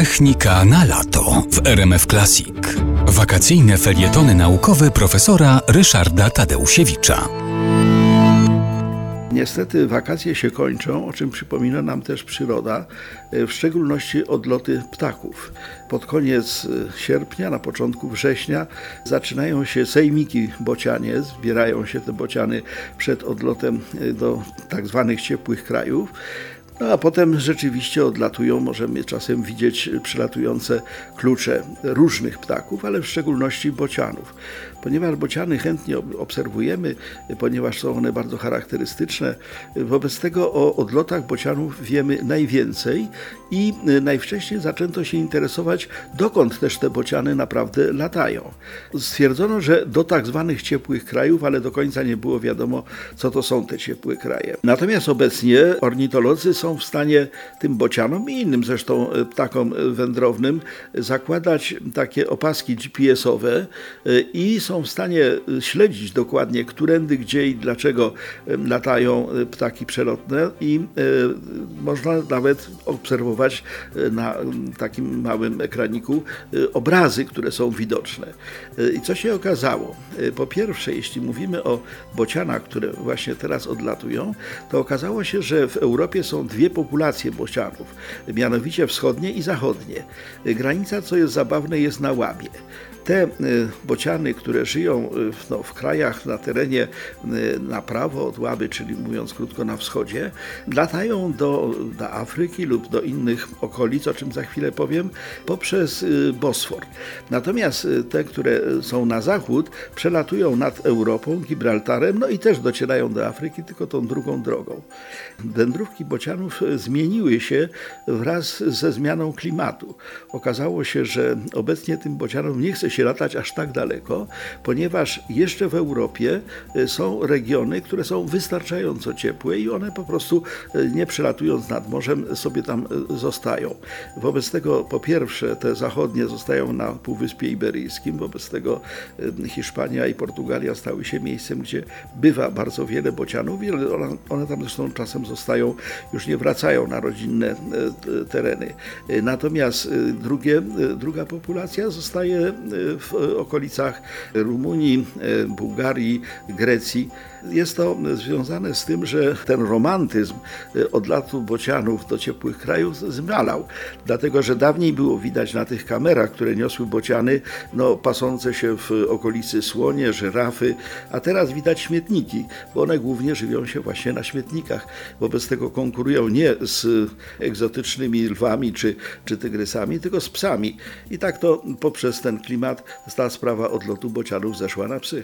Technika na lato w RMF Classic. Wakacyjne felietony naukowe profesora Ryszarda Tadeusiewicza. Niestety wakacje się kończą, o czym przypomina nam też przyroda, e, w szczególności odloty ptaków. Pod koniec e, sierpnia, na początku września zaczynają się sejmiki bocianie, zbierają się te bociany przed odlotem e, do tak zwanych ciepłych krajów. No a potem rzeczywiście odlatują, możemy czasem widzieć przylatujące klucze różnych ptaków, ale w szczególności bocianów. Ponieważ bociany chętnie obserwujemy, ponieważ są one bardzo charakterystyczne, wobec tego o odlotach bocianów wiemy najwięcej i najwcześniej zaczęto się interesować, dokąd też te bociany naprawdę latają. Stwierdzono, że do tak zwanych ciepłych krajów, ale do końca nie było wiadomo, co to są te ciepłe kraje. Natomiast obecnie ornitolodzy są w stanie tym bocianom i innym zresztą e, ptakom e, wędrownym zakładać takie opaski GPS-owe e, i są w stanie śledzić dokładnie, którędy, gdzie i dlaczego latają ptaki przelotne i można nawet obserwować na takim małym ekraniku obrazy, które są widoczne. I co się okazało? Po pierwsze, jeśli mówimy o bocianach, które właśnie teraz odlatują, to okazało się, że w Europie są dwie dwie populacje bocianów, mianowicie wschodnie i zachodnie. Granica, co jest zabawne, jest na Łabie te y, bociany, które żyją y, no, w krajach na terenie y, na prawo od Łaby, czyli mówiąc krótko na wschodzie, latają do, do Afryki lub do innych okolic, o czym za chwilę powiem, poprzez Bosfor. Natomiast te, które są na zachód, przelatują nad Europą, Gibraltarem, no i też docierają do Afryki, tylko tą drugą drogą. Wędrówki bocianów zmieniły się wraz ze zmianą klimatu. Okazało się, że obecnie tym bocianom nie chce się latać aż tak daleko, ponieważ jeszcze w Europie e, są regiony, które są wystarczająco ciepłe i one po prostu e, nie przelatując nad morzem sobie tam e, zostają. Wobec tego po pierwsze te zachodnie zostają na Półwyspie Iberyjskim, wobec tego Hiszpania i Portugalia stały się miejscem, gdzie bywa bardzo wiele bocianów i one, one tam zresztą czasem zostają, już nie wracają na rodzinne tereny. Natomiast drugie, druga populacja zostaje w okolicach Rumunii, Bułgarii, Grecji. Jest to związane z tym, że ten romantyzm od latu bocianów do ciepłych krajów zmalał. Dlatego, że dawniej było widać na tych kamerach, które niosły bociany, no, pasące się w okolicy słonie, żyrafy, a teraz widać śmietniki, bo one głównie żywią się właśnie na śmietnikach. Wobec tego konkurują nie z egzotycznymi lwami czy, czy tygrysami, tylko z psami. I tak to poprzez ten klimat ta sprawa odlotu bocianów zeszła na psy.